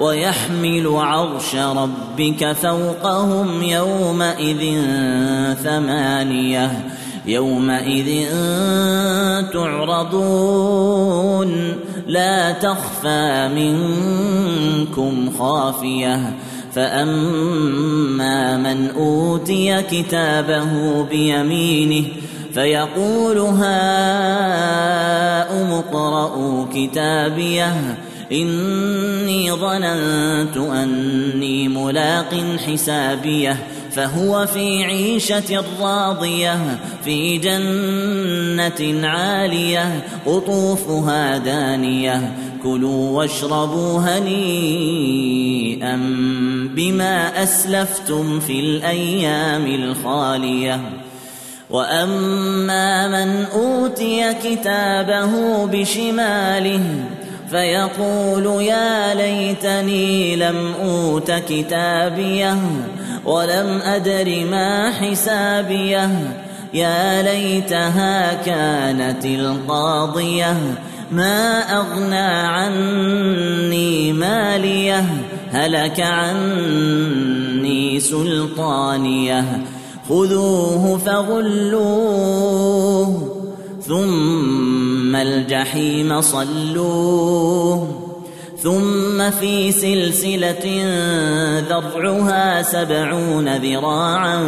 ويحمل عرش ربك فوقهم يومئذ ثمانية. يومئذ تعرضون. لا تخفى منكم خافية. فأما من أوتي كتابه بيمينه فيقول هاؤم اقرءوا كتابيه. إني ظننت أني ملاق حسابيه فهو في عيشة راضية في جنة عالية قطوفها دانية. كلوا واشربوا هنيئا بما أسلفتم في الأيام الخالية. وأما من أوتي كتابه بشماله فيقول يا ليتني لم أوت كتابيه ولم أدر ما حسابيه. يا ليتها كانت القاضية ما أغنى عني ماليه. هلك عني سلطانيه. خذوه فغلوه ثم الجحيم صلوه ثم في سلسلة ذرعها سبعون ذراعا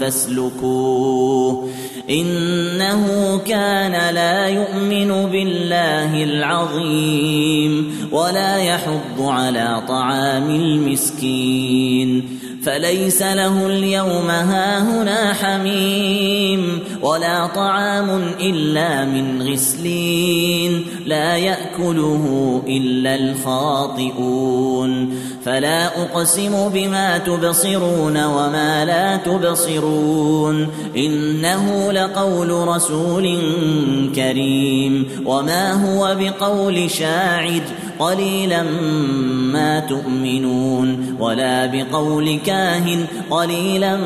فاسلكوه إنه كان لا يؤمن بالله العظيم ولا يحض على طعام المسكين فليس له اليوم هاهنا حميم ولا طعام إلا من غسلين لا يأكله إلا الخاطئون فلا أقسم بما تبصرون وما لا تبصرون إنه لقول رسول كريم وما هو بقول شاعر قليلا ما تؤمنون ولا بقول كاهن قليلا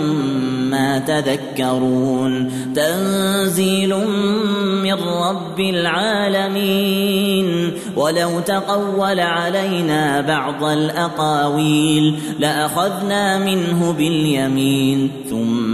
ما تذكرون تنزيل من رب العالمين ولو تقول علينا بعض الأقاويل لأخذنا منه باليمين ثم